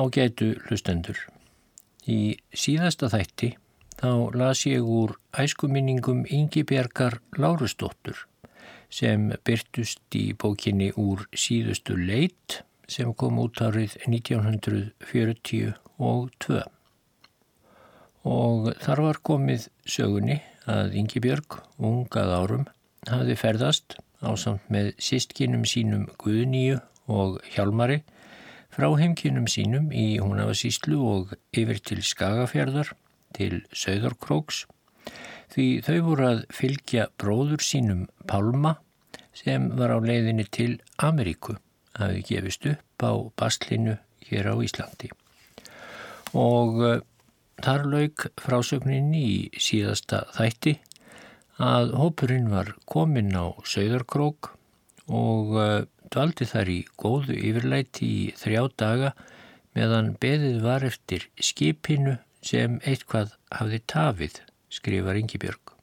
Ágætu hlustendur. Í síðasta þætti þá las ég úr æskuminningum Ingi Bjarkar Lárusdóttur sem byrtust í bókinni úr síðustu leit sem kom út árið 1942 og þar var komið sögunni að Ingi Björg, ungað árum, hafi ferðast á samt með sístkinum sínum Guðníu og Hjálmari frá heimkynum sínum í Húnavasíslu og yfir til Skagafjörðar, til Söðarkróks, því þau voru að fylgja bróður sínum Pálma sem var á leiðinni til Ameríku, hafi gefist upp á Bastlinu hér á Íslandi. Og uh, þar lauk frásögninni í síðasta þætti að hópurinn var kominn á Söðarkrók og uh, dvaldi þar í góðu yfirlæti í þrjá daga meðan beðið var eftir skipinu sem eitthvað hafði tafið, skrifar Ingi-Björg.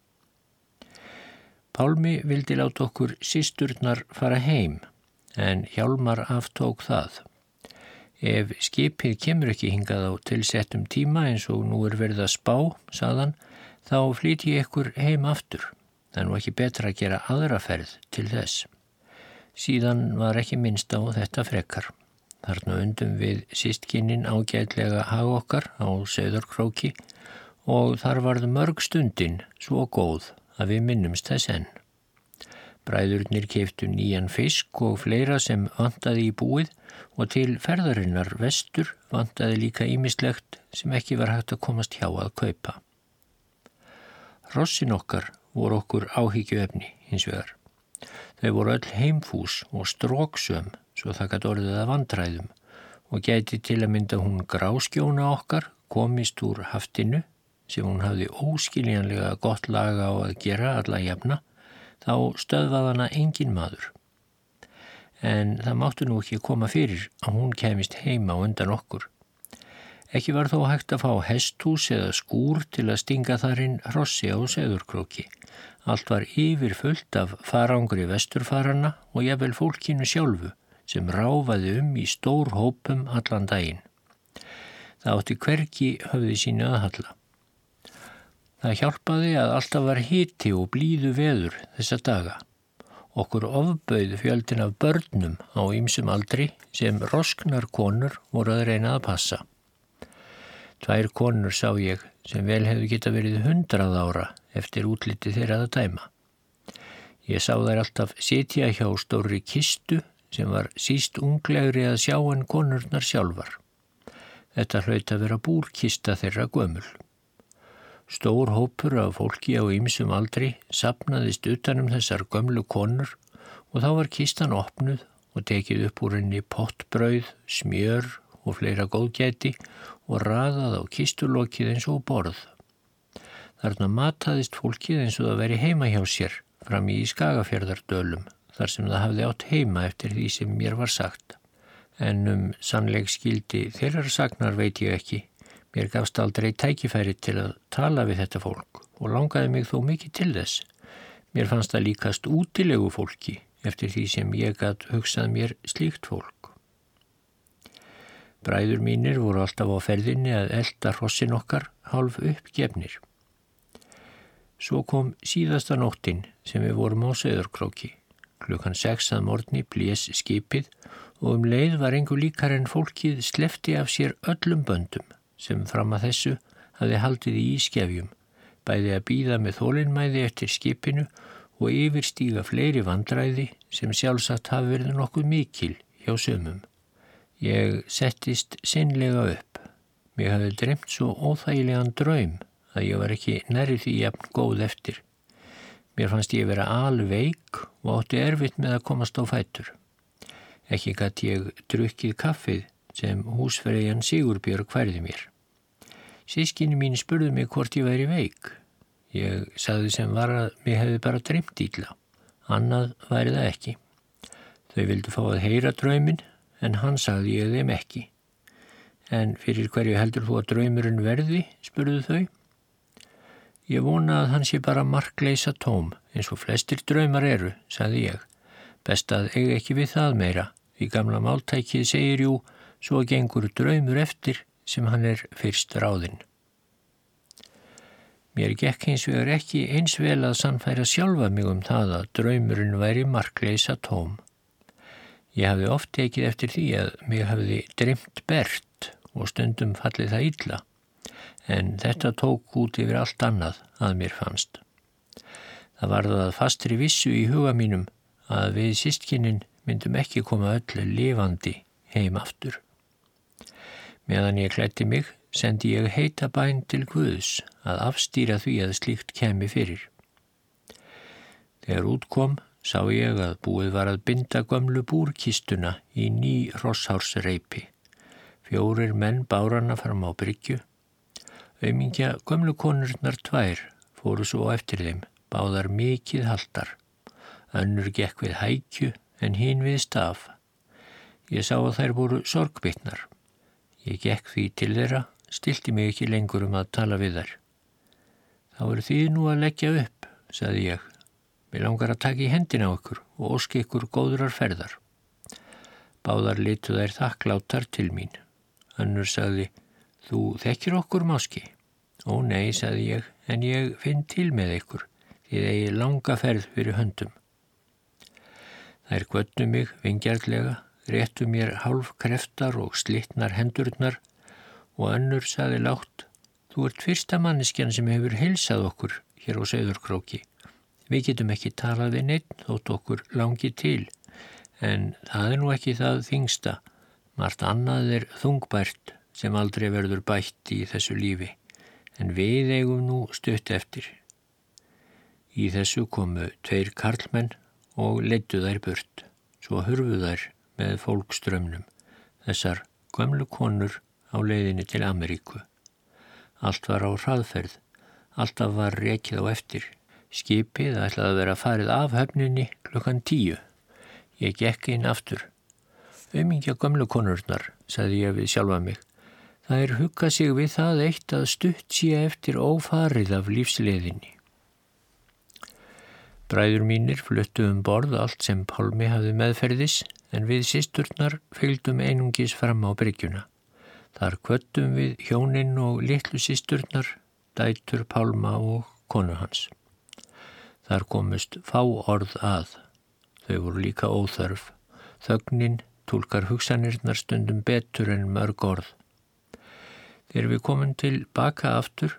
Pálmi vildi láta okkur sísturnar fara heim en Hjálmar aftók það. Ef skipið kemur ekki hingað á tilsettum tíma eins og nú er verið að spá, saðan, þá flíti ég ykkur heim aftur. Það er nú ekki betra að gera aðraferð til þess. Síðan var ekki minnst á þetta frekar. Þarna undum við sístkinnin ágætlega hag okkar á söðurkróki og þar varð mörg stundin svo góð að við minnumst þess enn. Bræðurnir keiftu nýjan fisk og fleira sem vantaði í búið og til ferðarinnar vestur vantaði líka ímislegt sem ekki var hægt að komast hjá að kaupa. Rossin okkar voru okkur áhyggju efni hins vegar. Þau voru öll heimfús og stróksum svo það gæti orðið að vandræðum og gæti til að mynda hún gráskjóna okkar komist úr haftinu sem hún hafði óskiljanlega gott laga á að gera alla jafna þá stöðvaðana engin maður. En það máttu nú ekki koma fyrir að hún kemist heima undan okkur. Ekki var þó hægt að fá hesthús eða skúr til að stinga þarinn hrossi á seðurkróki Allt var yfirfullt af farangri vesturfarana og jafnvel fólkinu sjálfu sem ráfaði um í stór hópum allan daginn. Það átti hverki höfði sínu aðhalla. Það hjálpaði að alltaf var hiti og blíðu veður þessa daga. Okkur ofbauð fjöldin af börnum á ýmsum aldri sem rosknar konur voru að reyna að passa. Tvær konur sá ég sem vel hefðu geta verið hundrað ára eftir útliti þeirra að dæma. Ég sá þær alltaf sitja hjá stóri kistu sem var síst unglegri að sjá en konurnar sjálfar. Þetta hlaut að vera búrkista þeirra gömul. Stór hópur af fólki á ýmsum aldri sapnaðist utanum þessar gömlu konur og þá var kistan opnuð og tekið upp úr henni pottbrauð, smjör og fleira góðgæti og raðað á kistulokið eins og borð. Þarna mataðist fólkið eins og það veri heima hjá sér fram í skagafjörðardölum þar sem það hafði átt heima eftir því sem mér var sagt. En um sannleik skildi þeirrar sagnar veit ég ekki. Mér gafst aldrei tækifæri til að tala við þetta fólk og langaði mig þó mikið til þess. Mér fannst það líkast útilegu fólki eftir því sem ég gætt hugsað mér slíkt fólk. Bræður mínir voru alltaf á ferðinni að elda hrossin okkar hálf uppgefnir. Svo kom síðasta nóttin sem við vorum á Söðurkróki. Klukkan sex að morgni blés skipið og um leið var engu líkar en fólkið slefti af sér öllum böndum sem fram að þessu hafi haldið í ískefjum, bæði að býða með þólinnmæði eftir skipinu og yfirstíga fleiri vandræði sem sjálfsagt hafi verið nokkuð mikil hjá sömum. Ég settist sinnlega upp. Mér hafi dremt svo óþægilegan draum að ég var ekki nærið því jafn góð eftir. Mér fannst ég vera alveik og átti erfitt með að komast á fætur. Ekki gætt ég drukkið kaffið sem húsferðiðan Sigurbjörg hverði mér. Sískinni mín spurði mig hvort ég væri veik. Ég sagði sem var að mig hefði bara dreymt íla. Annað væri það ekki. Þau vildu fá að heyra draumin en hann sagði ég þeim ekki. En fyrir hverju heldur þú að draumurinn verði, spurðu þau. Ég vona að hann sé bara markleisa tóm eins og flestir draumar eru, sagði ég. Best að eiga ekki við það meira. Því gamla máltækið segir jú, svo gengur draumur eftir sem hann er fyrst ráðinn. Mér gekk hins vegar ekki eins vel að sannfæra sjálfa mig um það að draumurinn væri markleisa tóm. Ég hafði oft tekið eftir því að mig hafði drimt bert og stundum fallið það illa, en þetta tók út yfir allt annað að mér fannst. Það var það fastri vissu í huga mínum að við sístkinin myndum ekki koma öllu lifandi heim aftur. Meðan ég klætti mig sendi ég heita bæn til Guðs að afstýra því að slíkt kemi fyrir. Þegar útkom sá ég að búið var að binda gömlu búrkistuna í ný rosshársreipi. Fjórir menn bárana fram á bryggju. Öymingja gömlu konurnar tvær fóru svo eftir þeim, báðar mikið haldar. Önnur gekk við hækju en hinn við staf. Ég sá að þær voru sorgbytnar. Ég gekk því til þeirra stilti mig ekki lengur um að tala við þær. Þá eru því nú að leggja upp, saði ég. Mér langar að taka í hendina á ykkur og óski ykkur góðrar ferðar. Báðar litu þær þakkláttar til mín. Önnur sagði, þú þekkir okkur máski? Ó nei, saði ég, en ég finn til með ykkur, því þeir er langa ferð fyrir höndum. Þær göttu mig vingjartlega, réttu mér hálf kreftar og slittnar hendurnar og önnur saði látt Þú ert fyrsta manneskjan sem hefur heilsað okkur hér á Söðurkróki. Við getum ekki talað við neitt þótt okkur langi til en það er nú ekki það þingsta. Mart annað er þungbært sem aldrei verður bætt í þessu lífi en við eigum nú stutt eftir. Í þessu komu tveir karlmenn og leittu þær burt, svo hurfu þær með fólkströmmnum, þessar gömlu konur á leiðinni til Ameríku. Allt var á hraðferð, alltaf var rekið á eftir. Skipið ætlaði að vera farið af höfninni klukkan tíu. Ég gekk inn aftur. Ömingja gamlu konurnar, sagði ég við sjálfa mig. Það er huggað sig við það eitt að stutt sé eftir ófarið af lífsleiðinni. Bræður mínir fluttu um borð allt sem Pálmi hafði meðferðis en við sýsturnar fylgdum einungis fram á bryggjuna. Þar kvöttum við hjóninn og litlu sísturnar, dætur Pálma og konu hans. Þar komust fá orð að. Þau voru líka óþörf. Þögnin tólkar hugsanirnar stundum betur en mörg orð. Þegar við komum til baka aftur,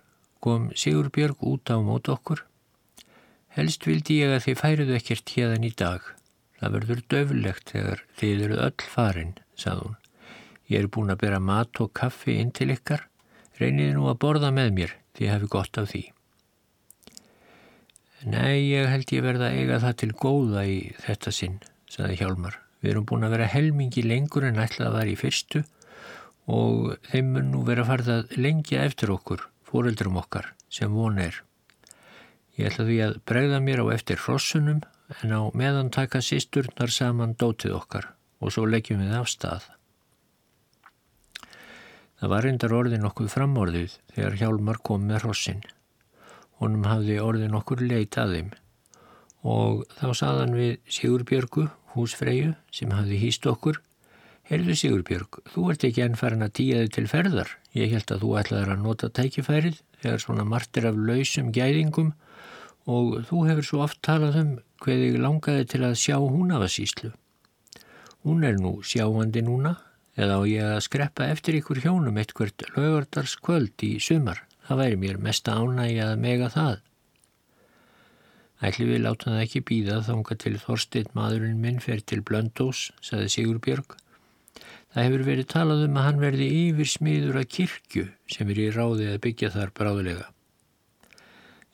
kom Sigur Björg út á mót okkur. Helst vildi ég að þið færiðu ekkert hérðan í dag. Það verður döflegt þegar þið eru öll farin, sað hún. Ég er búin að bera mat og kaffi inn til ykkar. Reyniði nú að borða með mér ég hefi gott af því. Nei, ég held ég verða eiga það til góða í þetta sinn, saði Hjálmar. Við erum búin að vera helmingi lengur en ætlað að vera í fyrstu og þeim mun nú vera farið að lengja eftir okkur, fóreldrum okkar, sem von er. Ég ætla því að bregða mér á eftir hrossunum en á meðan taka sýsturnar saman dótið okkar og svo leggjum við af stað. Það var reyndar orðin okkur framorðið þegar Hjálmar kom með hrossin. Honum hafði orðin okkur leit að þeim og þá saðan við Sigurbjörgu, húsfreyju, sem hafði hýst okkur. Herðu Sigurbjörg, þú ert ekki enn farin að tíja þig til ferðar. Ég held að þú ætlaður að nota tækifærið þegar svona martir af lausum gæðingum og þú hefur svo oft talað um hvað þig langaði til að sjá hún af að síslu. Hún er nú sjáandi núna eða á ég að skreppa eftir ykkur hjónum eitthvert lögardarskvöld í sumar. Það væri mér mest ánægi að mega það. Ætli við láta það ekki býða þánga til Þorstein maðurinn minn fer til Blöndós, saði Sigur Björg. Það hefur verið talað um að hann verði yfir smiður að kirkju sem er í ráði að byggja þar bráðulega.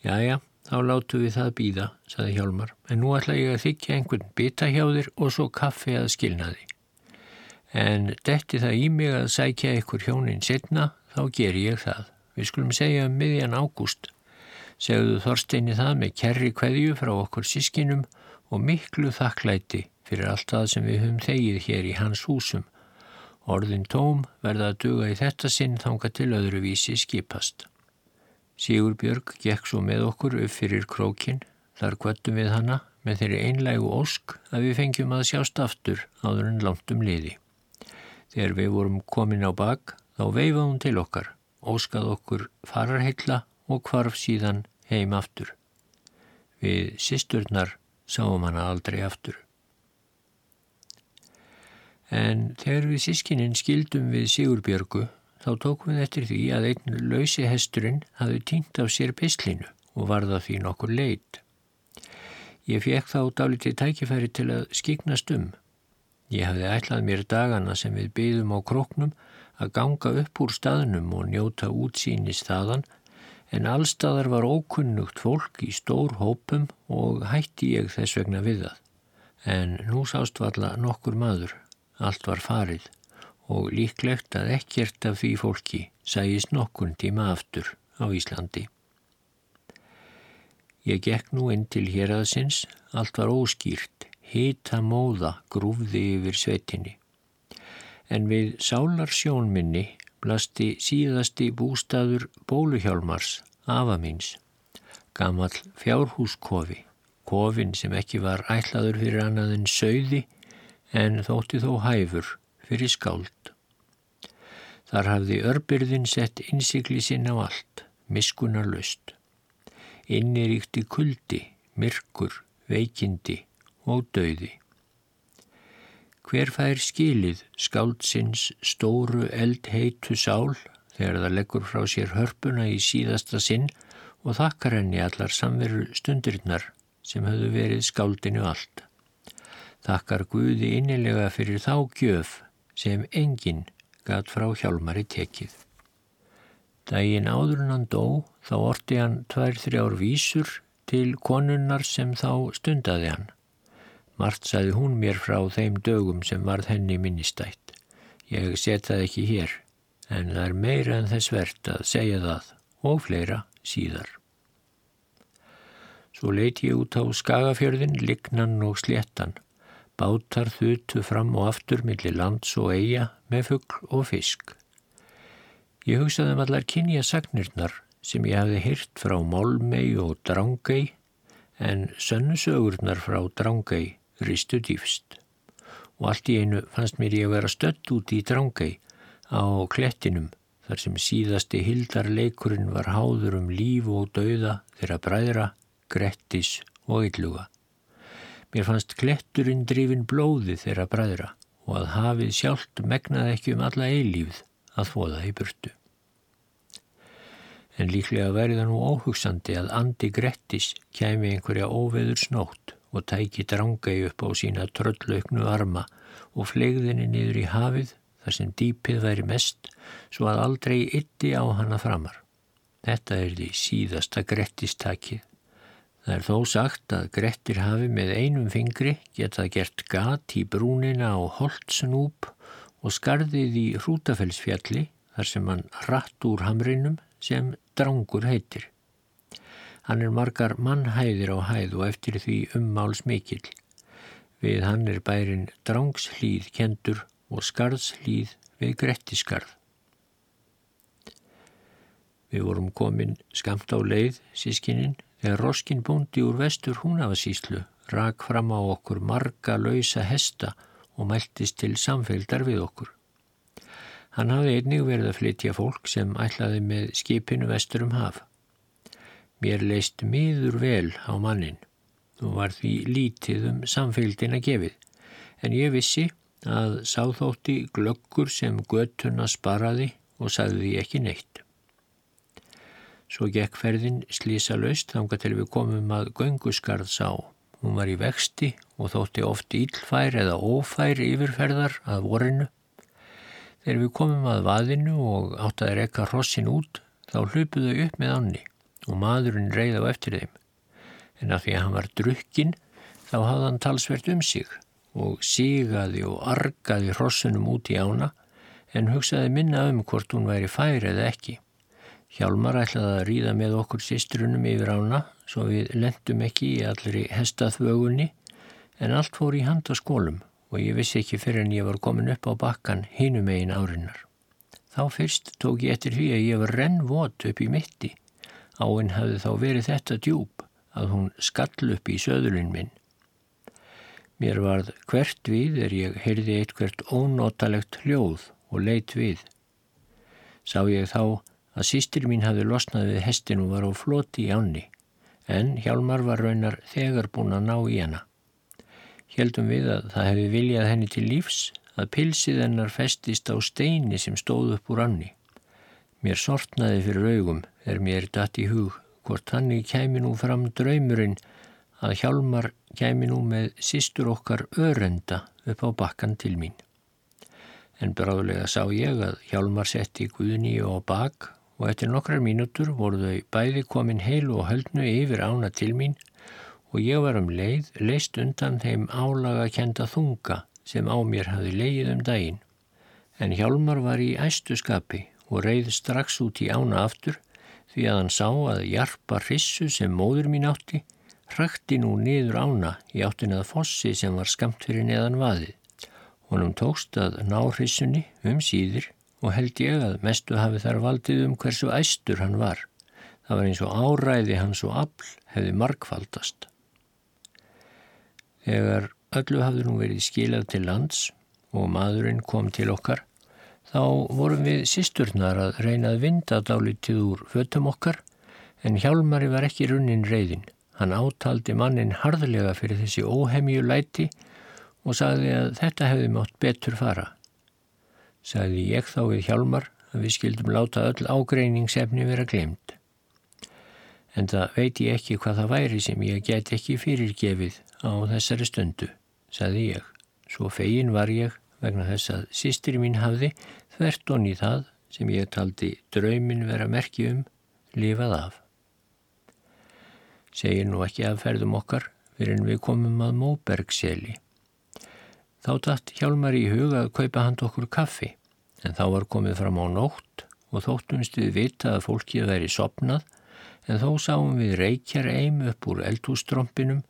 Jæja, þá látu við það býða, saði Hjálmar, en nú ætla ég að þykja einhvern bita hjá þér og svo kaffi að skilna þig en detti það í mig að sækja ykkur hjónin setna, þá ger ég það. Við skulum segja um miðjan ágúst. Segðu Þorsteini það með kerri kveðju frá okkur sískinum og miklu þakklæti fyrir allt það sem við höfum þegið hér í hans húsum. Orðin tóm verða að duga í þetta sinn þanga til öðru vísi skipast. Sigur Björg gekk svo með okkur upp fyrir krókin, þar kvöttum við hana með þeirri einlægu ósk að við fengjum að sjást aftur áður en langt um liði. Þegar við vorum komin á bak þá veifaði hún til okkar, óskað okkur fararheilla og kvarf síðan heim aftur. Við sýsturnar sáum hana aldrei aftur. En þegar við sískininn skildum við Sigurbjörgu þá tókum við eftir því að einn lausi hesturinn hafði týnt af sér pislinu og varða því nokkur leit. Ég fekk þá dálítið tækifæri til að skiknast um. Ég hafði ætlað mér dagana sem við byðum á króknum að ganga upp úr staðnum og njóta útsýni staðan en allstaðar var ókunnugt fólk í stór hópum og hætti ég þess vegna við það. En nú sást valla nokkur maður, allt var farið og líklegt að ekkert af því fólki sæjist nokkun tíma aftur á Íslandi. Ég gekk nú inn til hér aðsins, allt var óskýrt, hita móða grúfði yfir svetinni. En við sálar sjónminni blasti síðasti bústaður bóluhjálmars, afamins, gammal fjárhúskofi, kofin sem ekki var ætlaður fyrir annað en söiði en þótti þó hæfur fyrir skáld. Þar hafði örbyrðin sett innsikli sinn á allt, miskunar löst. Inniríkti kuldi, myrkur, veikindi og dauði. Hver fær skilið skáldsins stóru eldheitu sál þegar það leggur frá sér hörpuna í síðasta sinn og þakkar henni allar samveru stundirinnar sem höfðu verið skáldinu allt. Þakkar Guði innilega fyrir þá gjöf sem enginn gat frá hjálmari tekið. Dægin áður hann dó þá orti hann tvær þrjár vísur til konunnar sem þá stundaði hann. Mart saði hún mér frá þeim dögum sem varð henni minnistætt. Ég set það ekki hér, en það er meira en þess verðt að segja það og fleira síðar. Svo leiti ég út á skagafjörðin, lignan og sléttan Bátar þutu fram og aftur millir lands og eiga með fuggl og fisk. Ég hugsaði um allar kynja sagnirnar sem ég hafði hyrt frá Málmei og Drángei en sönnusögurnar frá Drángei ristu dýfst. Og allt í einu fannst mér ég að vera stött út í Drángei á klettinum þar sem síðasti hildarleikurinn var háður um líf og dauða þeirra bræðra, grettis og ylluga. Mér fannst kletturinn drifin blóði þeirra bræðra og að hafið sjálft megnaði ekki um alla eilífð að fóða í burtu. En líklega væri það nú óhugsandi að Andi Grettis kæmi einhverja óveður snótt og tæki drangægi upp á sína tröllauknu arma og flegðinni niður í hafið þar sem dýpið væri mest svo að aldrei ytti á hana framar. Þetta er því síðasta Grettistakið Það er þó sagt að Grettir hafi með einum fingri getað gert gat í brúnina á Holtsnúp og skarðið í Hrútafellsfjalli þar sem hann ratt úr hamrinum sem drangur heitir. Hann er margar mannhæðir á hæð og eftir því ummáls mikill. Við hann er bærin drangslíð kendur og skarðslíð við Grettiskarð. Við vorum komin skamt á leið, sískininn, Þegar Roskin búndi úr vestur húnafasíslu rak fram á okkur marga lausa hesta og mæltist til samfélgdar við okkur. Hann hafði einnig verið að flytja fólk sem ætlaði með skipinu vestur um haf. Mér leist miður vel á mannin og var því lítið um samfélgdina gefið, en ég vissi að sáþótti glöggur sem göttuna sparaði og sagði ekki neitt. Svo gekk ferðin slísa laust þanga til við komum að göngusgarð sá. Hún var í vexti og þótti oft ílfær eða ófær yfirferðar að vorinu. Þegar við komum að vaðinu og átt að rekka hrossin út þá hlupuðu upp með annni og maðurinn reyð á eftir þeim. En af því að hann var drukkin þá hafði hann talsvert um sig og sígaði og argaði hrossunum út í ána en hugsaði minna um hvort hún væri fær eða ekki. Hjálmar ætlaði að ríða með okkur sýstrunum yfir ána svo við lendum ekki í allri hestaþvögunni en allt fór í handaskólum og ég vissi ekki fyrir en ég var komin upp á bakkan hinum eigin árinnar. Þá fyrst tók ég eftir því að ég var rennvot upp í mitti. Áinn hafði þá verið þetta djúb að hún skall upp í söðulinn minn. Mér varð hvert við er ég heyrði eitthvert ónotalegt hljóð og leitt við. Sá ég þá að sístir mín hafi losnað við hestin og var á floti í ánni, en Hjálmar var raunar þegar búin að ná í hana. Hjeldum við að það hefði viljað henni til lífs að pilsið hennar festist á steini sem stóð upp úr ánni. Mér sortnaði fyrir augum er mér datt í hug hvort hannig kæmi nú fram draumurinn að Hjálmar kæmi nú með sístur okkar örenda upp á bakkan til mín. En bráðlega sá ég að Hjálmar setti Guðni á bak og eftir nokkrar mínútur voru þau bæði komin heil og höldnu yfir ána til mín og ég var um leið leist undan þeim álaga kenda þunga sem á mér hafi leið um daginn. En Hjálmar var í æstu skapi og reyð strax út í ána aftur því að hann sá að jarpa hrissu sem móður mín átti hrakti nú niður ána í áttin að fossi sem var skamt fyrir neðan vaðið. Honum tókst að ná hrissunni um síður og held ég að mestu hafi þar valdið um hversu æstur hann var. Það var eins og áræði hans og afl hefði markfaldast. Þegar öllu hafði nú verið skilað til lands og maðurinn kom til okkar þá vorum við sísturnar að reyna að vinda dálítið úr fötum okkar en Hjálmari var ekki runnin reyðin. Hann átaldi mannin harðlega fyrir þessi óhemju læti og sagði að þetta hefði mátt betur fara. Sagði ég þá við Hjálmar að við skildum láta öll ágreiningsefni vera glemt. En það veit ég ekki hvað það væri sem ég get ekki fyrirgefið á þessari stundu, sagði ég. Svo fegin var ég vegna þess að sýstri mín hafði þvert onni það sem ég taldi draumin vera merki um lifað af. Segir nú ekki að ferðum okkar fyrir en við komum að Móbergseli. Þá dætt Hjálmar í huga að kaupa hand okkur kaffi en þá var komið fram á nótt og þóttumst við vita að fólkið væri sopnað en þó sáum við reykjar eim upp úr eldhústrompinum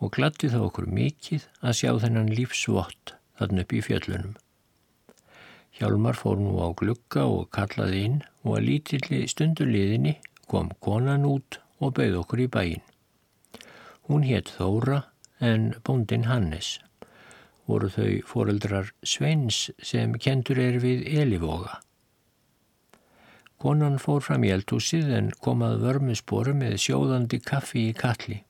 og glatti þá okkur mikið að sjá þennan lífsvott þarna upp í fjöllunum. Hjálmar fór nú á glukka og kallaði inn og að lítilli stundurliðinni kom konan út og bauð okkur í bæin. Hún hétt Þóra en bóndin Hannes. Voru þau foreldrar Sveins sem kentur er við Elivoga. Konan fór fram í eldhúsið en komað vörmusporu með sjóðandi kaffi í kalli.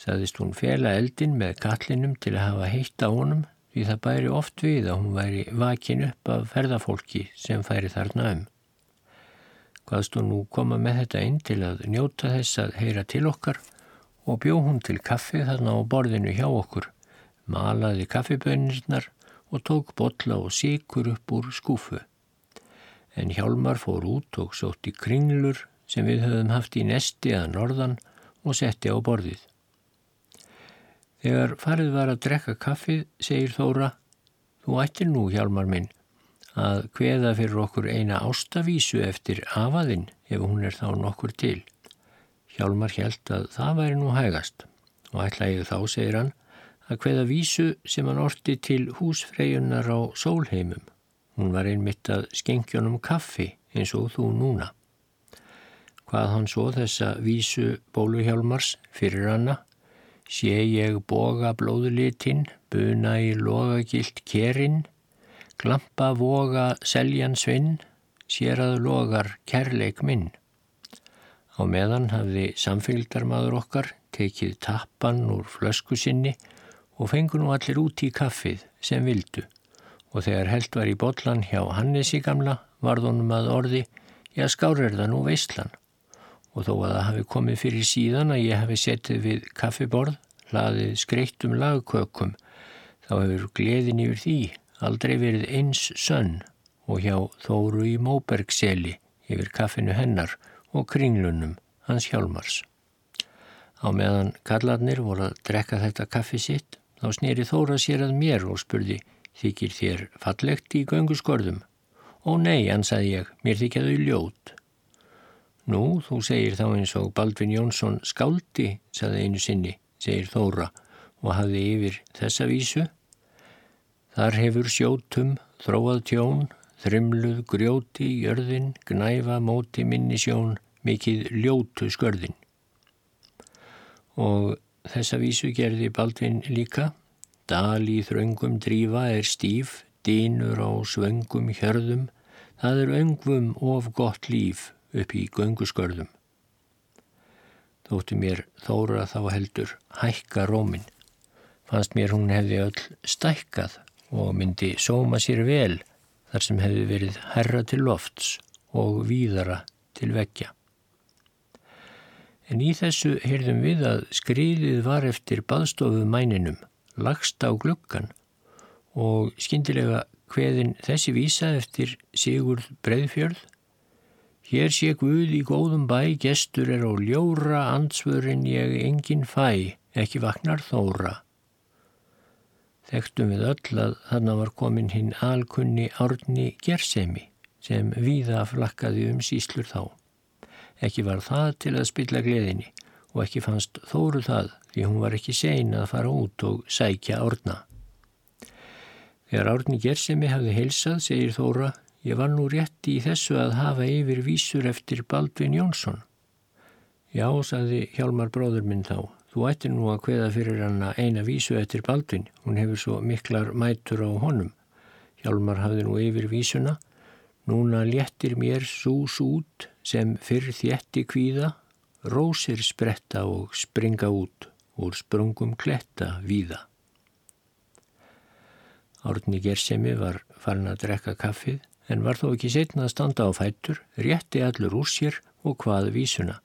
Saðist hún fela eldin með kallinum til að hafa heitt á honum því það bæri oft við að hún væri vakin upp af ferðafólki sem færi þarna um. Hvaðst hún nú koma með þetta inn til að njóta þess að heyra til okkar og bjó hún til kaffi þarna á borðinu hjá okkur, malaði kaffibönirnar og tók botla og síkur upp úr skúfu. En Hjálmar fór út og sótt í kringlur sem við höfum haft í nesti að norðan og setti á borðið. Þegar farið var að drekka kaffið, segir Þóra, þú ættir nú, Hjalmar minn, að hveða fyrir okkur eina ástavísu eftir afaðinn ef hún er þá nokkur til. Hjalmar held að það væri nú hægast og ætla ég þá, segir hann, að hveða vísu sem hann orti til húsfreyjunar á sólheimum. Hún var einmitt að skenkjónum kaffi eins og þú núna. Hvað hann svo þessa vísu bóluhjálmars fyrir hanna sé ég boga blóðlitinn, buna í logagilt kerinn, glampa voga seljan svinn, sér að logar kærleik minn. Á meðan hafði samfélgdarmadur okkar tekið tappan úr flösku sinni og fengu nú allir út í kaffið sem vildu og þegar held var í botlan hjá Hannesi gamla varðunum að orði, já skár er það nú veistlan og þó að það hafi komið fyrir síðan að ég hafi setið við kaffiborð, hlaðið skreittum lagkökum, þá hefur gleðin yfir því aldrei verið eins sönn og hjá Þóru í Móbergseli yfir kaffinu hennar og kringlunum hans hjálmars. Á meðan kallarnir voru að drekka þetta kaffi sitt, þá snýri Þóra sér að mér og spurði, þykir þér fallegt í gönguskorðum? Ó nei, ansaði ég, mér þykja þau ljót. Nú, þú segir þá eins og Baldvin Jónsson skáldi, saði einu sinni, segir Þóra og hafði yfir þessa vísu. Þar hefur sjótum, þróað tjón, þrimluð grjóti, jörðin, gnæfa, móti, minni sjón, mikið ljótu skörðin. Og þessa vísu gerði Baldvin líka, dal í þröngum drífa er stíf, dínur á svöngum hjörðum, það er öngvum of gott líf upp í gönguskörðum. Þótti mér þóra þá heldur hækka rómin. Fannst mér hún hefði öll stækkað og myndi sóma sér vel þar sem hefði verið herra til lofts og víðara til vekja. En í þessu heyrðum við að skriðið var eftir baðstofu mæninum, lagst á gluggan og skindilega hveðin þessi vísa eftir Sigurd Breiðfjörð. Hér sé Guð í góðum bæ, gestur er á ljóra, ansvörin ég engin fæ, ekki vaknar þóra. Þekktum við öll að þarna var komin hinn alkunni árni Gersemi sem víða flakkaði um síslur þá. Ekki var það til að spilla gleðinni og ekki fannst þóru það því hún var ekki sein að fara út og sækja árna. Þegar árni Gersemi hafði heilsað, segir Þóra, ég var nú rétt í þessu að hafa yfir vísur eftir Baldvin Jónsson. Já, saði Hjálmar bróður minn þá, þú ættir nú að hveða fyrir hana eina vísu eftir Baldvin, hún hefur svo miklar mætur á honum. Hjálmar hafði nú yfir vísuna, núna léttir mér sús út, sem fyrr þétti kvíða, rósir spretta og springa út úr sprungum kletta víða. Árni Gersemi var farin að drekka kaffið en var þó ekki setna að standa á fættur, rétti allur úr sér og hvað vísuna.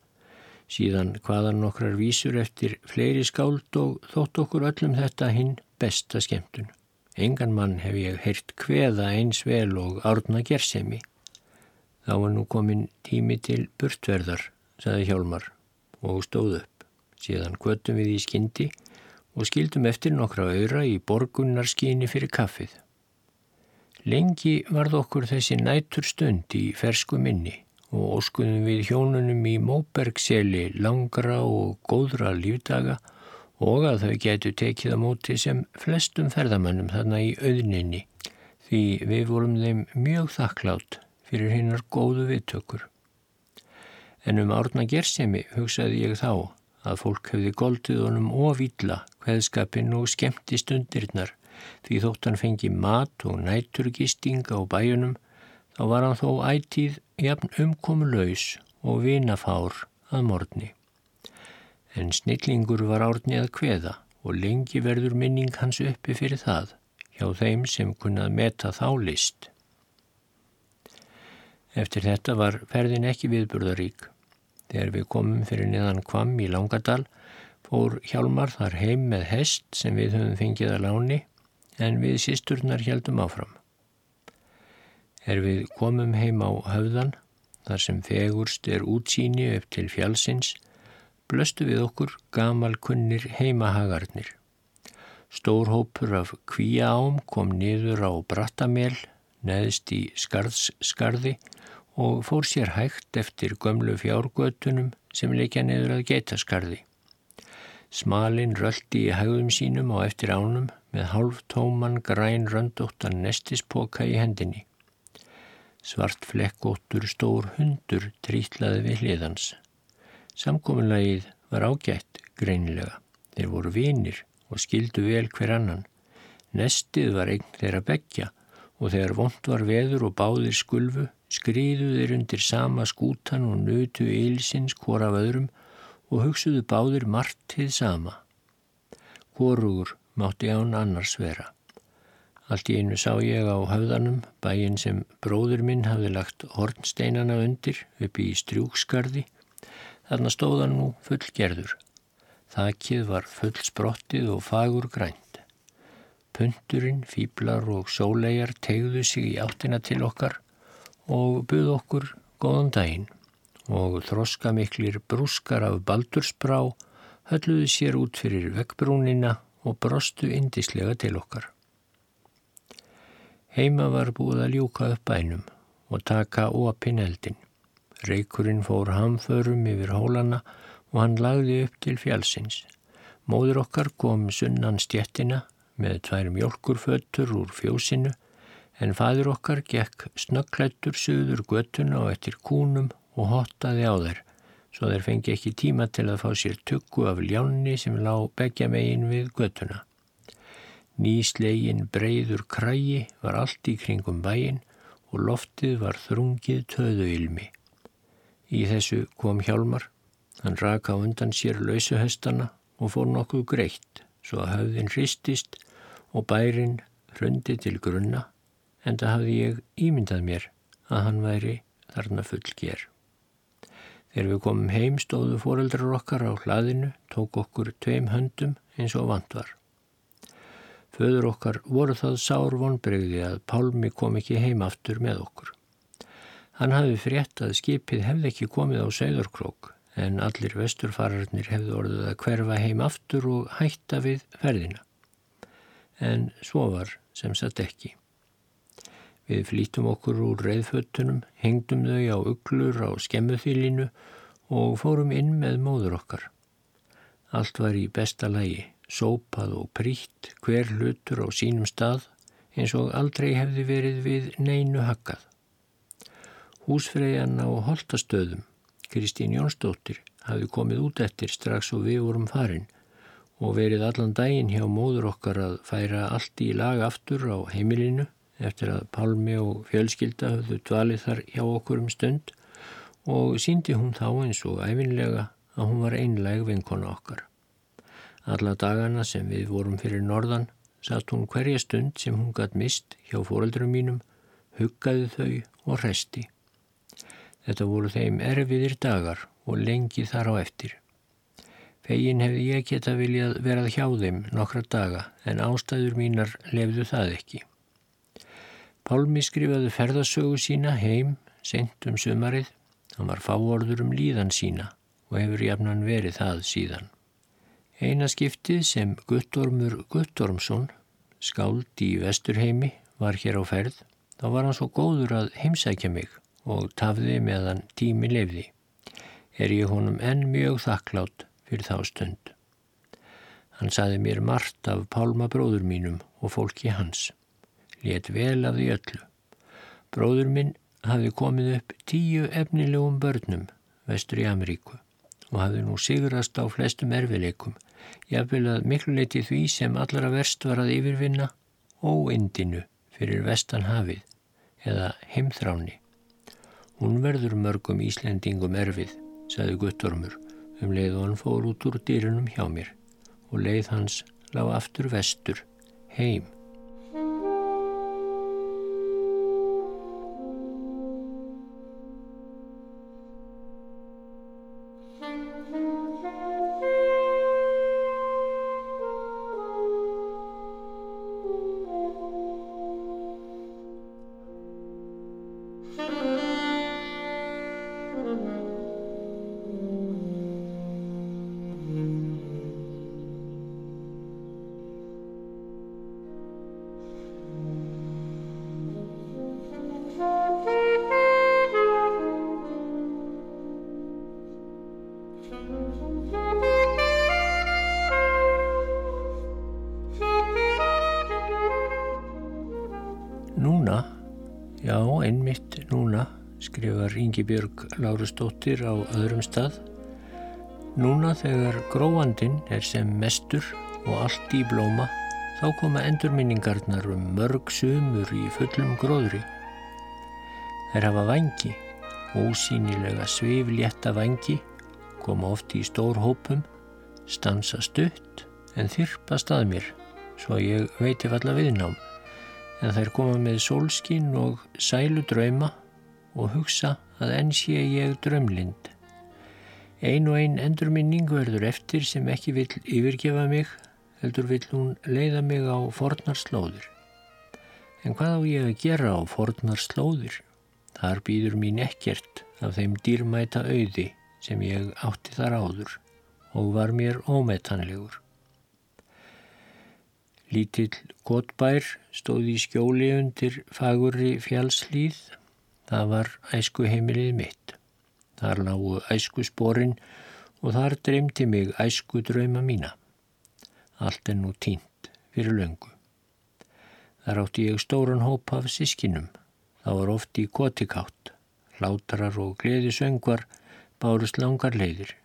Síðan hvaðan nokkrar vísur eftir fleiri skáld og þótt okkur öllum þetta hinn besta skemmtun. Engan mann hef ég heyrt hveða eins vel og árna Gersemi. Þá var nú komin tími til burtverðar, saði Hjálmar og stóð upp. Síðan kvötum við í skyndi og skildum eftir nokkra öyra í borgunnarskíni fyrir kaffið. Lengi varð okkur þessi nætur stund í fersku minni og óskuðum við hjónunum í Móbergseli langra og góðra lífdaga og að þau getu tekið á móti sem flestum ferðamannum þarna í auðninni því við vorum þeim mjög þakklátt fyrir hinnar góðu viðtökur. En um árna gersemi hugsaði ég þá að fólk hefði goldið honum ofýlla hveðskapin og skemmti stundirnar því þótt hann fengi mat og næturgistinga á bæjunum þá var hann þó ætíð jafn umkomu laus og vinafár að morgni. En snillingur var árni að kveða og lengi verður minning hans uppi fyrir það hjá þeim sem kunnað meta þá list. Eftir þetta var ferðin ekki viðburðarík. Þegar við komum fyrir niðan kvam í Langadal fór Hjálmar þar heim með hest sem við höfum fengið að láni en við sísturnar heldum áfram. Er við komum heim á höfðan þar sem fegurst er útsýni upp til fjálsins blöstu við okkur gamal kunnir heimahagarnir. Stór hópur af kvíaám kom niður á Brattamel neðst í skarðsskarði og fór sér hægt eftir gömlu fjárgötunum sem leikja neður að geitaskarði. Smalin röldi í hægum sínum á eftir ánum með hálf tóman græn röndóttan nestispoka í hendinni. Svart flekkóttur stór hundur trítlaði við hliðans. Samkominlægið var ágætt greinilega. Þeir voru vinir og skildu vel hver annan. Nestið var eign þeirra begja og þegar vond var veður og báðir skulfu skriðuðir undir sama skútan og nötu eilsins hvora af öðrum og hugsuðu báðir margt til sama. Hvorugur mátti án annars vera. Allt í einu sá ég á höfðanum bæin sem bróður minn hafði lagt hornsteinana undir uppi í strjúkskarði. Þarna stóðan nú fullgerður. Þakkið var full sprottið og fagur grænt. Punturinn, fýblar og sólegar tegðu sig í áttina til okkar og buð okkur góðan daginn og þroska miklir brúskar af baldursbrá hölluðu sér út fyrir vekkbrúnina og brostu indislega til okkar. Heima var búið að ljúka upp bænum og taka opin eldin. Reikurinn fór hamförum yfir hólana og hann lagði upp til fjálsins. Móður okkar kom sunnan stjettina með tvær mjölkurfötur úr fjósinu en fadur okkar gekk snöggklættur söður göttuna og eftir kúnum og hottaði á þeir, svo þeir fengi ekki tíma til að fá sér tukku af ljánni sem lá begja megin við göttuna. Nýslegin breyður krægi var allt í kringum bæin og loftið var þrungið töðu ilmi. Í þessu kom Hjálmar, hann raka undan sér lausuhestana og fór nokkuð greitt svo að höfðin hristist og bærin hrundi til grunna en það hafði ég ímyndað mér að hann væri þarna full ger. Þegar við komum heim stóðu foreldrar okkar á hlaðinu, tók okkur tveim höndum eins og vant var. Föður okkar voru það sár vonbregði að Pálmi kom ekki heim aftur með okkur. Hann hafi frétt að skipið hefði ekki komið á Söðurkrók en allir vesturfararnir hefði orðið að hverfa heim aftur og hætta við ferðina. En svo var sem satt ekki. Við flítum okkur úr reyðfötunum, hengdum þau á uglur á skemmuþýlinu og fórum inn með móður okkar. Allt var í besta lægi, sópað og prítt, hver hlutur á sínum stað eins og aldrei hefði verið við neinu hakkað. Húsfreyjan á Holtastöðum, Kristín Jónsdóttir, hafi komið út eftir strax og við vorum farin og verið allan daginn hjá móður okkar að færa allt í lag aftur á heimilinu eftir að Palmi og fjölskylda höfðu dvalið þar hjá okkur um stund og síndi hún þá eins og æfinlega að hún var einleg vinkona okkar. Alla dagana sem við vorum fyrir norðan satt hún hverja stund sem hún gætt mist hjá fóröldurum mínum, huggaði þau og resti. Þetta voru þeim erfiðir dagar og lengi þar á eftir. Fegin hefði ég geta viljað verað hjá þeim nokkra daga en ástæður mínar lefðu það ekki. Pálmi skrifaði ferðasögu sína heim sent um sömarið. Hann var fáorður um líðan sína og hefur jafnan verið það síðan. Eina skiptið sem Guttormur Guttormsson, skáld í Vesturheimi, var hér á ferð, þá var hann svo góður að heimsækja mig og tafði meðan tími lefði. Er ég honum enn mjög þakklátt fyrir þá stund. Hann saði mér margt af Pálma bróður mínum og fólki hans let vel af því öllu. Bróður minn hafi komið upp tíu efnilegum börnum vestur í Ameríku og hafi nú sigurast á flestum erfileikum, jáfnvel að miklu leiti því sem allara verst var að yfirvinna óindinu fyrir vestan hafið eða heimþráni. Hún verður mörgum Íslendingum erfið, sagði Guttormur, um leið og hann fór út úr dýrunum hjá mér og leið hans lág aftur vestur, heim. Ingi Björg Lárusdóttir á öðrum stað. Núna þegar gróandin er sem mestur og allt í blóma þá koma endurminningarnar um mörg sumur í fullum gróðri. Þær hafa vangi, ósýnilega sviflétta vangi, koma oft í stór hópum, stansa stutt en þyrpast að mér svo ég veiti falla viðnám en þær koma með sólskinn og sælu drauma og hugsa að enn sé ég drömlind. Ein og ein endurminning verður eftir sem ekki vill yfirgefa mig, heldur vill hún leiða mig á fornar slóður. En hvað á ég að gera á fornar slóður? Þar býður mín ekkert af þeim dýrmæta auði sem ég átti þar áður og var mér ómetanlegur. Lítill gotbær stóð í skjóli undir fagurri fjálslýð Það var æsku heimilið mitt. Þar lágu æsku spórin og þar dreymdi mig æsku drauma mína. Allt er nú tínt fyrir löngu. Þar átti ég stóran hóp af sískinum. Það var oft í gotikátt. Látrar og gleðisöngvar bárust langar leiðir.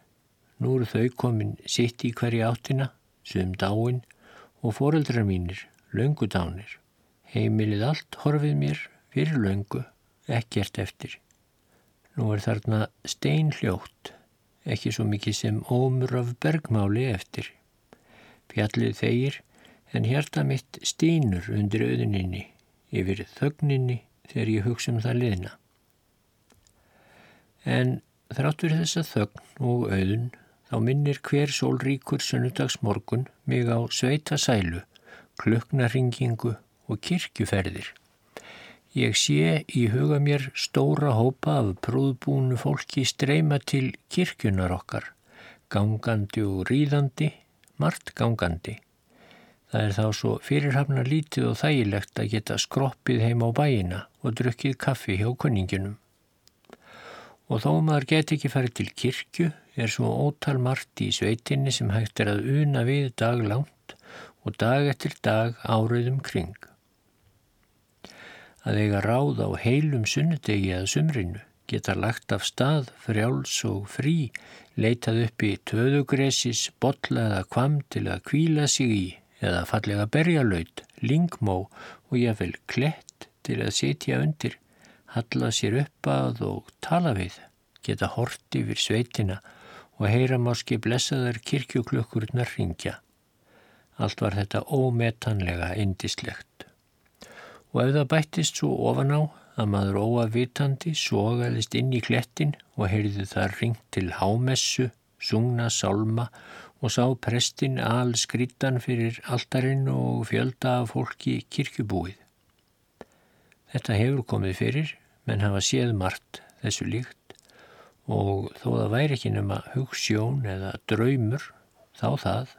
Nú eru þau komin sitt í hverja áttina, sögum dáin og foreldrar mínir laungudánir. Heimilið allt horfið mér fyrir laungu, ekkert eftir. Nú er þarna stein hljótt, ekki svo mikið sem ómur af bergmáli eftir. Fjallið þeir, en hjarta mitt stínur undir auðuninni, yfir þögninni þegar ég hugsa um það liðna. En þrátt fyrir þessa þögn og auðun þá minnir hver sólríkur sunnudagsmorgun mig á sveita sælu, kluknarringingu og kirkjuferðir. Ég sé í huga mér stóra hópa af prúðbúnu fólki streyma til kirkjunar okkar, gangandi og ríðandi, margt gangandi. Það er þá svo fyrirhafna lítið og þægilegt að geta skroppið heim á bæina og drukkið kaffi hjá kunninginum. Og þó maður geti ekki farið til kirkju er svo ótal margt í sveitinni sem hægt er að una við dag langt og dag eftir dag áriðum kring. Að eiga ráð á heilum sunnudegi að sumrinu geta lagt af stað frjáls og frí, leitað upp í töðugresis, botla eða kvam til að kvíla sig í eða fallega berjalaut, lingmó og jáfnvel klett til að setja undir, halla sér upp að og tala við, geta hort yfir sveitina og heyra máski blessaðar kirkjuklökkurnar ringja. Allt var þetta ómetanlega indislegt. Og ef það bættist svo ofan á að maður óavitandi sogaðist inn í klettin og heyrði það ringt til hámessu, sungna sálma og sá prestin al skrittan fyrir altarinn og fjölda af fólki kirkjubúið. Þetta hefur komið fyrir, menn hafa séð margt þessu líkt og þó það væri ekki nema hugssjón eða draumur, þá það.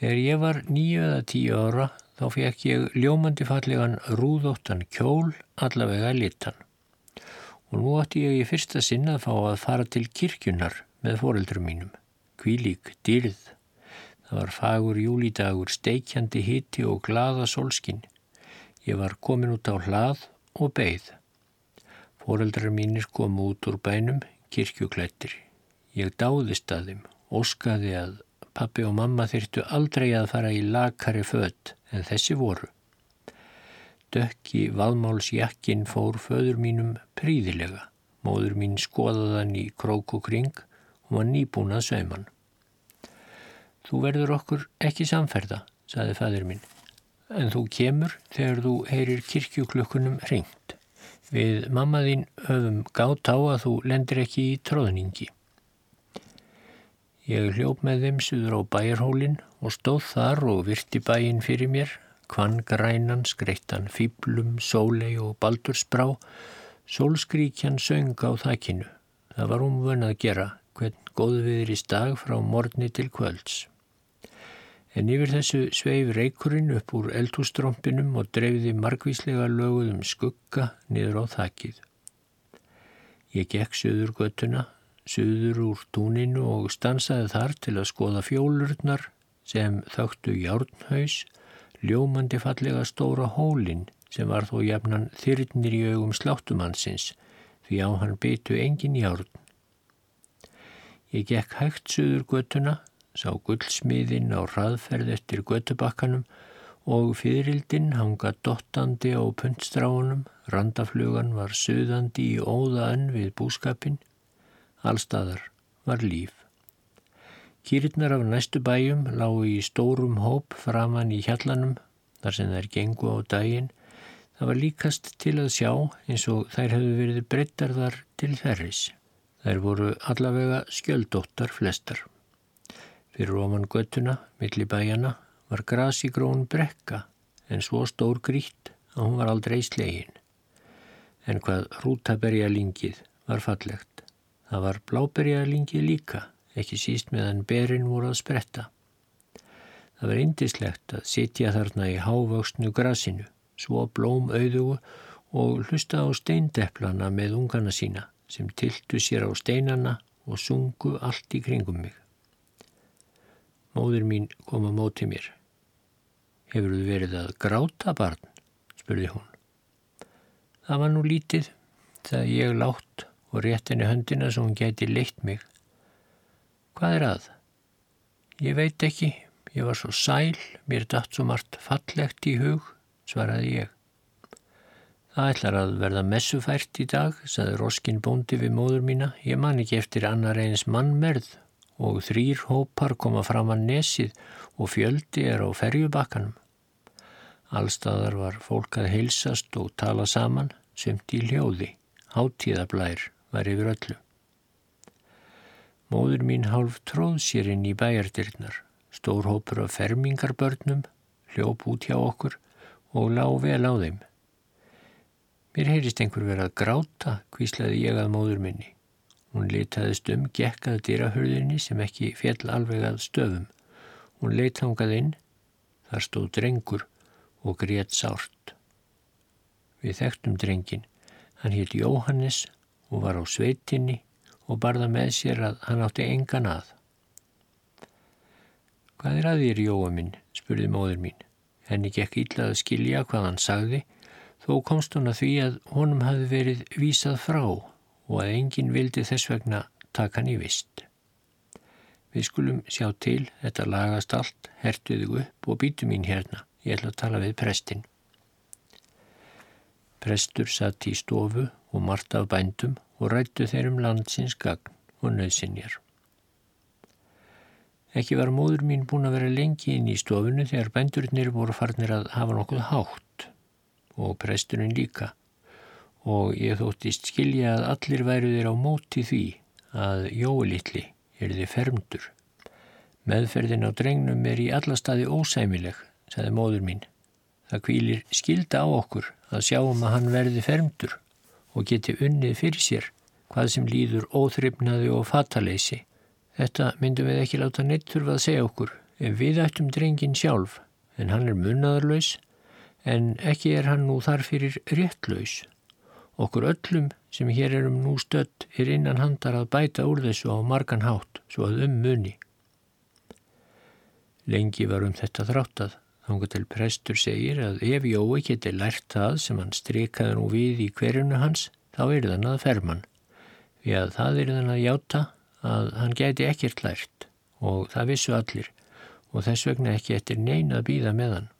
Þegar ég var nýju eða tíu ára þá fekk ég ljómandi fallegan rúðóttan kjól allavega litan. Og nú átti ég í fyrsta sinna að fá að fara til kirkjunar með foreldrum mínum. Kvílík, dyrð. Það var fagur júlídagur, steikjandi hitti og glaða solskin. Ég var komin út á hlað og beigð. Foreldrar mínir kom út úr bænum, kirkjuklættir. Ég dáðist að þeim, óskaði að pappi og mamma þyrtu aldrei að fara í lakari född en þessi voru. Dökki vaðmálsjakkin fór föður mínum príðilega. Móður mín skoðaðan í krók og kring og var nýbúin að sauman. Þú verður okkur ekki samferða, saði fæður minn, en þú kemur þegar þú heyrir kirkjuklukkunum hringt. Við mammaðinn höfum gátt á að þú lendir ekki í tróðningi. Ég hljóp með þeim suður á bæjarhólinn og stóð þar og virti bæinn fyrir mér, kvann grænan, skreittan, fýblum, sólei og baldursbrá, sólskríkjan söng á þakkinu. Það var umvön að gera, hvern góðviðris dag frá morni til kvölds. En yfir þessu sveif reykurinn upp úr eldhústrompinum og dreifði margvíslega löguðum skugga niður á þakkið. Ég gekk söður göttuna, söður úr túninu og stansaði þar til að skoða fjólurnar sem þögtu járnhaus, ljómandi fallega stóra hólinn sem var þó jafnan þyrnir í augum sláttumannsins því á hann byttu engin járn Ég gekk hægt suður göttuna, sá gullsmiðinn á hraðferð eftir göttubakkanum og fyririldinn hanga dottandi á puntstráunum, randaflugan var söðandi í óðaðan við búskapin, allstaðar var líf. Kýritnar af næstu bæjum lágu í stórum hóp framann í hjallanum þar sem þær gengu á daginn. Það var líkast til að sjá eins og þær hefðu verið breyttar þar til þerris. Þær voru allavega skjöldóttar flestar. Fyrir ofan göttuna, milli bæjana, var grasi grón brekka en svo stór grít að hún var aldrei slegin. En hvað hrútaberjalingið var fallegt. Það var bláberjalingið líka, ekki síst meðan berin voru að spretta. Það var indislegt að sitja þarna í hávöxnu grasinu, svo blóm auðugu og hlusta á steindeplana með ungana sína sem tiltu sér á steinana og sungu allt í kringum mig. Móður mín kom að móti mér. Hefur þú verið að gráta barn? spurði hún. Það var nú lítið þegar ég látt og rétt henni höndina svo hún gæti leitt mig. Hvað er að? Ég veit ekki, Ég var svo sæl, mér datt svo margt fallegt í hug, svaraði ég. Það ætlar að verða messufært í dag, saði Roskin bóndi við móður mína. Ég man ekki eftir annar eins mannmerð og þrýr hópar koma fram að nesið og fjöldi er á ferjubakkanum. Allstaðar var fólk að heilsast og tala saman, sumt í hljóði. Háttíðablær var yfir öllu. Móður mín hálf tróð sér inn í bæjardirnar. Stór hópur af fermingarbörnum hljóp út hjá okkur og lág vel á þeim. Mér heyrist einhver verið að gráta, kvíslaði ég að móður minni. Hún litaðist um, gekkað dýrahörðinni sem ekki fjell alveg að stöfum. Hún leithangað inn, þar stóð drengur og grétt sárt. Við þekktum drengin. Hann hétt Jóhannes og var á sveitinni og barða með sér að hann átti engan að. Hvað er að þér, Jóa minn? spurði móður mín. Henni gekk íllað að skilja hvað hann sagði Þó komst hún að því að honum hafi verið vísað frá og að enginn vildi þess vegna taka hann í vist. Við skulum sjá til, þetta lagast allt, hertuðu upp og býtu mín hérna. Ég ætla að tala við prestin. Prestur satt í stofu og margt af bændum og rættu þeir um landsins gagn og nöðsinjar. Ekki var móður mín búin að vera lengi inn í stofunu þegar bændurinnir voru farnir að hafa nokkuð hátt og presturinn líka og ég þóttist skilja að allir væru þeir á móti því að jóilitli er þið fermdur. Meðferðin á drengnum er í alla staði ósæmileg, sagði móður mín. Það kvílir skilda á okkur að sjáum að hann verði fermdur og geti unnið fyrir sér hvað sem líður óþryfnaði og fataleysi. Þetta myndum við ekki láta neitt þurfa að segja okkur ef við ættum drengin sjálf en hann er munnadarlaus en ekki er hann nú þar fyrir réttlaus. Okkur öllum sem hér erum nú stött er innan handar að bæta úr þessu á margan hátt svo að um muni. Lengi var um þetta þráttað. Þángu til prestur segir að ef Jói geti lært það sem hann streikaði nú við í hverjunu hans, þá er þann að ferman. Við að það er þann að játa að hann geti ekkert lært og það vissu allir og þess vegna ekki eftir neina að býða með hann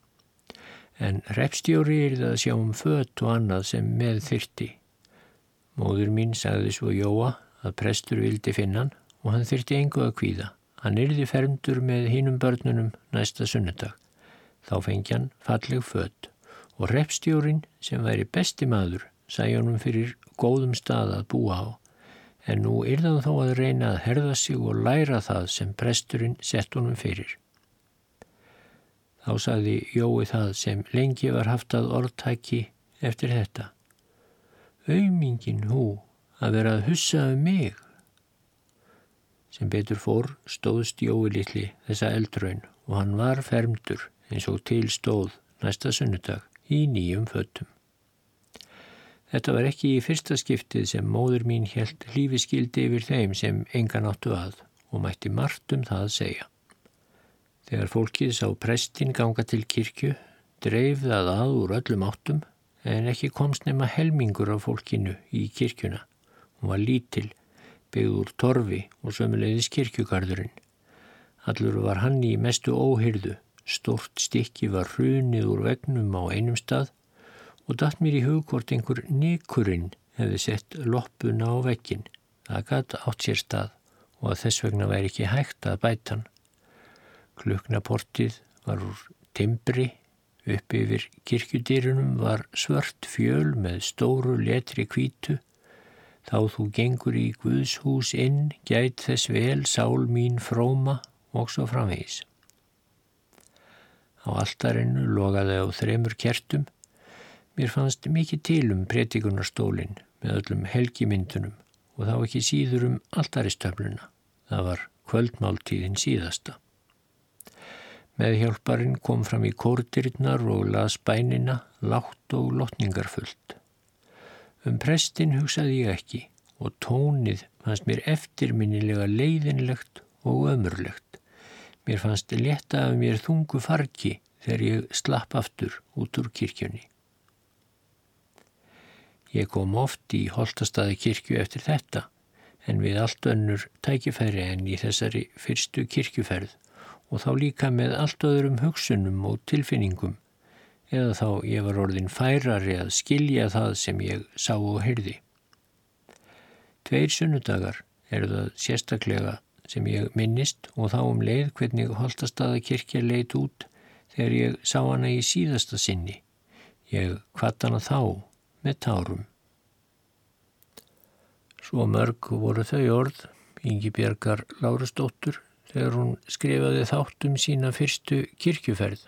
en repstjóri er það að sjá um fött og annað sem með þyrti. Móður mín sagði svo Jóa að prestur vildi finna hann og hann þyrti engu að kvíða. Hann yrði fermdur með hínum börnunum næsta sunnudag. Þá fengi hann falleg fött og repstjórin sem væri besti maður sæði honum fyrir góðum stað að búa á. En nú yrðan þó að reyna að herða sig og læra það sem presturinn sett honum fyrir. Þá saði Jói það sem lengi var haft að orðtæki eftir þetta. Auðmingin hú að vera að hussa um mig. Sem betur fór stóðst Jói litli þessa eldraun og hann var fermdur eins og til stóð næsta sunnudag í nýjum föttum. Þetta var ekki í fyrsta skiptið sem móður mín held lífi skildi yfir þeim sem engan áttu að og mætti margt um það að segja. Þegar fólkið sá prestin ganga til kirkju, dreif það að úr öllum áttum en ekki komst nema helmingur af fólkinu í kirkjuna. Hún var lítil, byggð úr torfi og sömulegðis kirkjugarðurinn. Allur var hann í mestu óhyrðu, stort stikki var hrunið úr vegnum á einum stað og datt mér í hugkort einhver nikurinn hefði sett loppuna á vekkin. Það gæti átt sér stað og að þess vegna væri ekki hægt að bæta hann. Kluknaportið var úr timbri, upp yfir kirkjudýrunum var svört fjöl með stóru letri kvítu. Þá þú gengur í Guðshús inn, gæt þess vel sál mín fróma og svo framvegis. Á altarinu logaði á þremur kertum. Mér fannst mikið til um pretikunarstólinn með öllum helgimyndunum og þá ekki síður um altaristöfluna. Það var kvöldmáltíðin síðasta. Meðhjálparinn kom fram í kórdirnar og las bænina látt og lotningarfullt. Um prestin hugsaði ég ekki og tónið fannst mér eftirminnilega leiðinlegt og ömurlegt. Mér fannst leta af mér þungu farki þegar ég slapp aftur út úr kirkjunni. Ég kom oft í holtastadi kirkju eftir þetta en við allt önnur tækifæri en í þessari fyrstu kirkjuferð og þá líka með allt öðrum hugsunum og tilfinningum eða þá ég var orðin færari að skilja það sem ég sá og heyrði. Tveir sunnudagar eru það sérstaklega sem ég minnist og þá um leið hvernig Holtastadakirkja leit út þegar ég sá hana í síðasta sinni. Ég kvatt hana þá með tárum. Svo mörg voru þau orð, Ingi Björgar Lárastóttur, þegar hún skrifaði þáttum sína fyrstu kirkjuferð.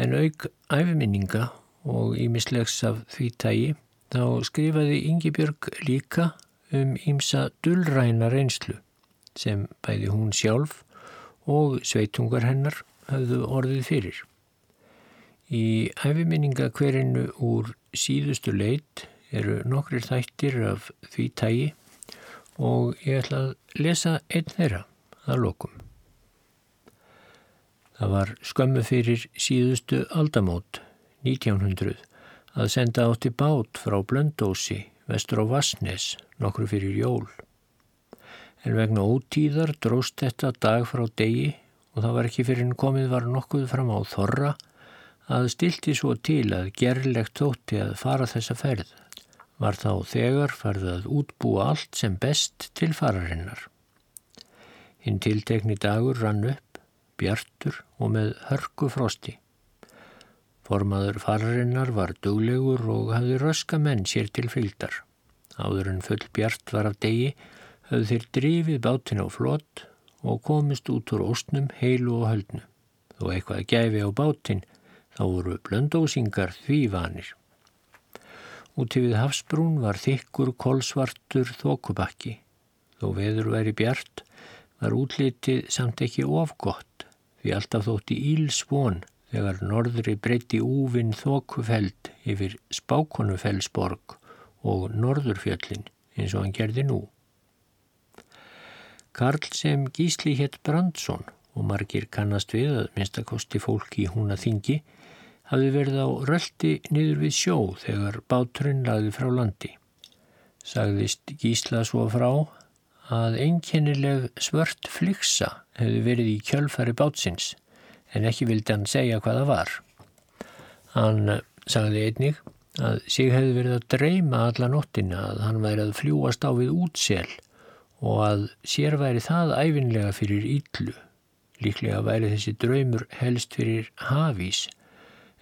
En auk æfiminninga og ímislegs af því tægi þá skrifaði Ingi Björg líka um ímsa dullræna reynslu sem bæði hún sjálf og sveitungar hennar hafðu orðið fyrir. Í æfiminninga hverinu úr síðustu leit eru nokkrir þættir af því tægi og ég ætla að lesa einn þeirra að lokum. Það var skömmu fyrir síðustu aldamót 1900 að senda átti bát frá Blöndósi vestur á Vassnes nokkru fyrir jól. En vegna ótíðar dróst þetta dag frá degi og það var ekki fyrir en komið var nokkuð fram á Þorra að stilti svo til að gerlegt þótti að fara þessa ferð var þá þegar farið að útbúa allt sem best til fararinnar. Hinn tiltekni dagur rann upp, bjartur og með hörku frosti. Formaður fararinnar var duglegur og hafði röska menn sér til fylgdar. Áður en full bjart var af degi höfðu þeir drifið bátin á flott og komist út úr óstnum heilu og höldnu. Þó eitthvað gæfi á bátin þá voru blöndósingar því vanir. Úti við Hafsbrún var þykkur kolsvartur þókubakki. Þó veður væri bjart var útlitið samt ekki ofgott því alltaf þótti ílsvon þegar norðri breytti úvinn þókufeld yfir Spákonufellsborg og Norðurfjöllin eins og hann gerði nú. Karl sem gísli hétt Brandsson og margir kannast við að minnstakosti fólki í húna þingi hafði verið á röldi niður við sjó þegar báturinn laði frá landi. Sagðist Gísla svo frá að einkennileg svört fliksa hefði verið í kjölfari bátsins en ekki vildi hann segja hvaða var. Hann sagði einnig að sig hefði verið að dreyma alla nóttina að hann væri að fljúast á við útsel og að sér væri það æfinlega fyrir íllu. Líklega væri þessi draumur helst fyrir hafís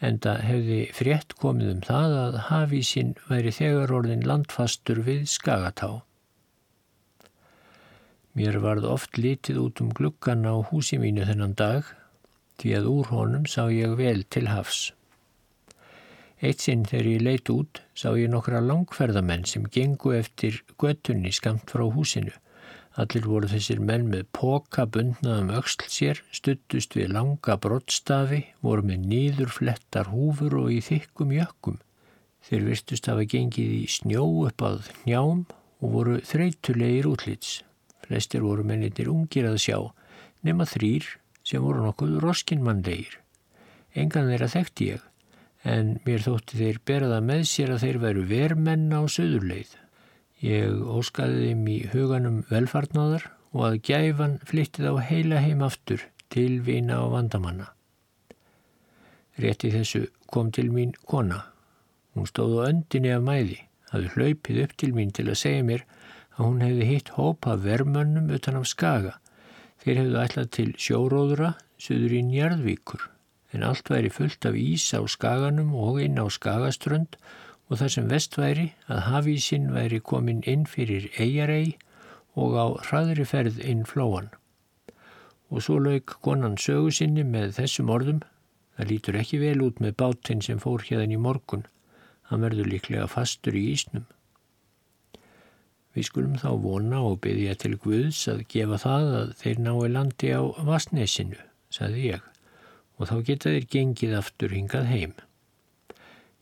enda hefði frétt komið um það að hafísinn væri þegar orðin landfastur við Skagatá. Mér varð oft litið út um gluggan á húsi mínu þennan dag því að úr honum sá ég vel til hafs. Eitt sinn þegar ég leit út sá ég nokkra langferðamenn sem gengu eftir göttunni skamt frá húsinu Allir voru þessir menn með póka bundnaðum öxl sér, stuttust við langa brottstafi, voru með nýðurflettar húfur og í þykkum jökkum. Þeir virtust hafa gengið í snjó upp að njám og voru þreytulegir útlits. Flestir voru mennitir ungir að sjá, nema þrýr sem voru nokkuð roskinmannlegir. Engan þeirra þekkti ég, en mér þótti þeir berða með sér að þeir veru vermenn á söðurleið. Ég óskaði þeim í huganum velfarnáðar og að gæfan flyttið á heila heim aftur til vina og vandamanna. Rétti þessu kom til mín kona. Hún stóð á öndinni af mæði, hafði hlaupið upp til mín til að segja mér að hún hefði hitt hópa vermönnum utan af skaga. Þeir hefðu ætlað til sjóróðura söður í Njarðvíkur en allt væri fullt af ís á skaganum og inn á skagaströnd og þar sem vestværi að hafísinn væri komin inn fyrir eigarei og á hraðri ferð inn flóan. Og svo lauk konan sögu sinni með þessum orðum, það lítur ekki vel út með bátinn sem fór hérðan í morgun, hann verður líklega fastur í ísnum. Við skulum þá vona og byggja til Guðs að gefa það að þeir nái landi á Vasnesinu, saði ég, og þá geta þeir gengið aftur hingað heim.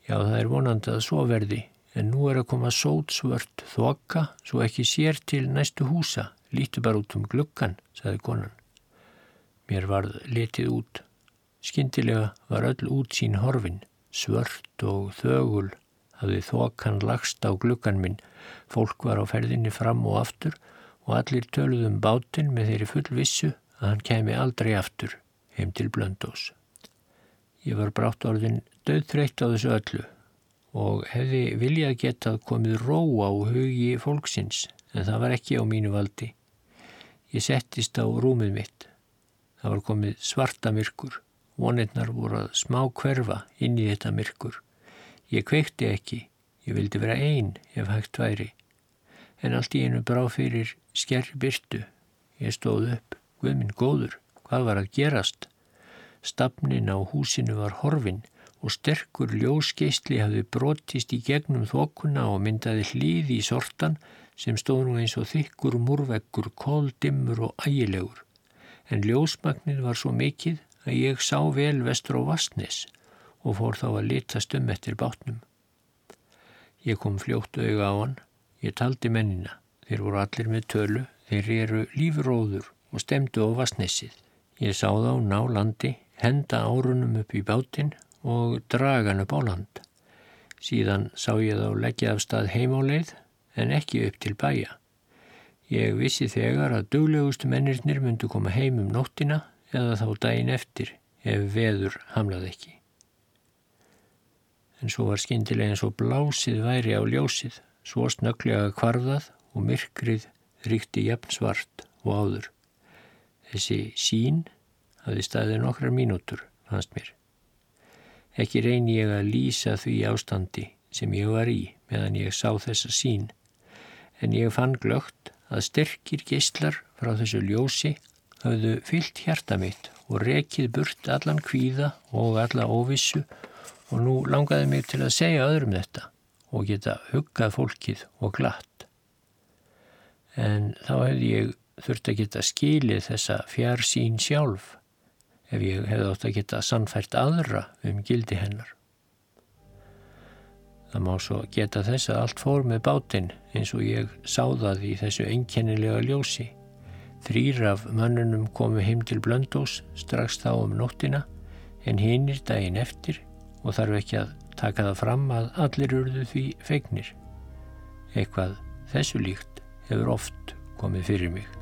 Já, það er vonandi að svo verði, en nú er að koma sótsvört þoka svo ekki sér til næstu húsa, lítu bara út um gluggan, saði konan. Mér varð letið út. Skindilega var öll út sín horfin, svört og þögul, hafði þokan lagst á gluggan minn, fólk var á ferðinni fram og aftur og allir töluðum um bátinn með þeirri full vissu að hann kemi aldrei aftur heim til Blöndós. Ég var brátt orðin döðþreytt á þessu öllu og hefði viljað getað komið ró á hugi fólksins en það var ekki á mínu valdi. Ég settist á rúmið mitt. Það var komið svarta myrkur. Vonirnar voru að smá hverfa inn í þetta myrkur. Ég kveikti ekki. Ég vildi vera einn ef hægt væri. En allt í einu brá fyrir skerri byrtu. Ég stóð upp. Guðminn góður. Hvað var að gerast? Stafnin á húsinu var horfin og sterkur ljósgeistli hafði brotist í gegnum þokuna og myndaði hlýði í sortan sem stóð nú eins og þykkur múrveggur, kóldimur og ægilegur. En ljósmagnir var svo mikið að ég sá vel vestur á Vastnes og fór þá að litast um eftir bátnum. Ég kom fljótt auga á hann, ég taldi mennina, þeir voru allir með tölu, þeir eru lífróður og stemdu á Vastnesið. Ég sá þá ná landi, henda árunum upp í bátinn og draga hann upp á land. Síðan sá ég þá leggja af stað heimáleið en ekki upp til bæja. Ég vissi þegar að duglegustu mennirnir myndu koma heim um nóttina eða þá daginn eftir ef veður hamlaði ekki. En svo var skindilega eins og blásið væri á ljósið, svo snögglega kvarðað og myrkrið ríkti jafn svart og áður. Þessi sín hafði staðið nokkrar mínútur, fannst mér. Ekki reyni ég að lýsa því ástandi sem ég var í meðan ég sá þessa sín en ég fann glögt að sterkir geistlar frá þessu ljósi hafðu fyllt hjarta mitt og rekið burt allan kvíða og alla óvissu og nú langaði mig til að segja öðrum þetta og geta huggað fólkið og glatt. En þá hefði ég þurft að geta skilið þessa fjár sín sjálf ef ég hefði átt að geta sannfært aðra um gildi hennar. Það má svo geta þess að allt fór með bátinn eins og ég sáðað í þessu einkennilega ljósi. Þrýr af mönnunum komu heim til Blöndós strax þá um nóttina en hinnir daginn eftir og þarf ekki að taka það fram að allir urðu því feignir. Eitthvað þessu líkt hefur oft komið fyrir mig.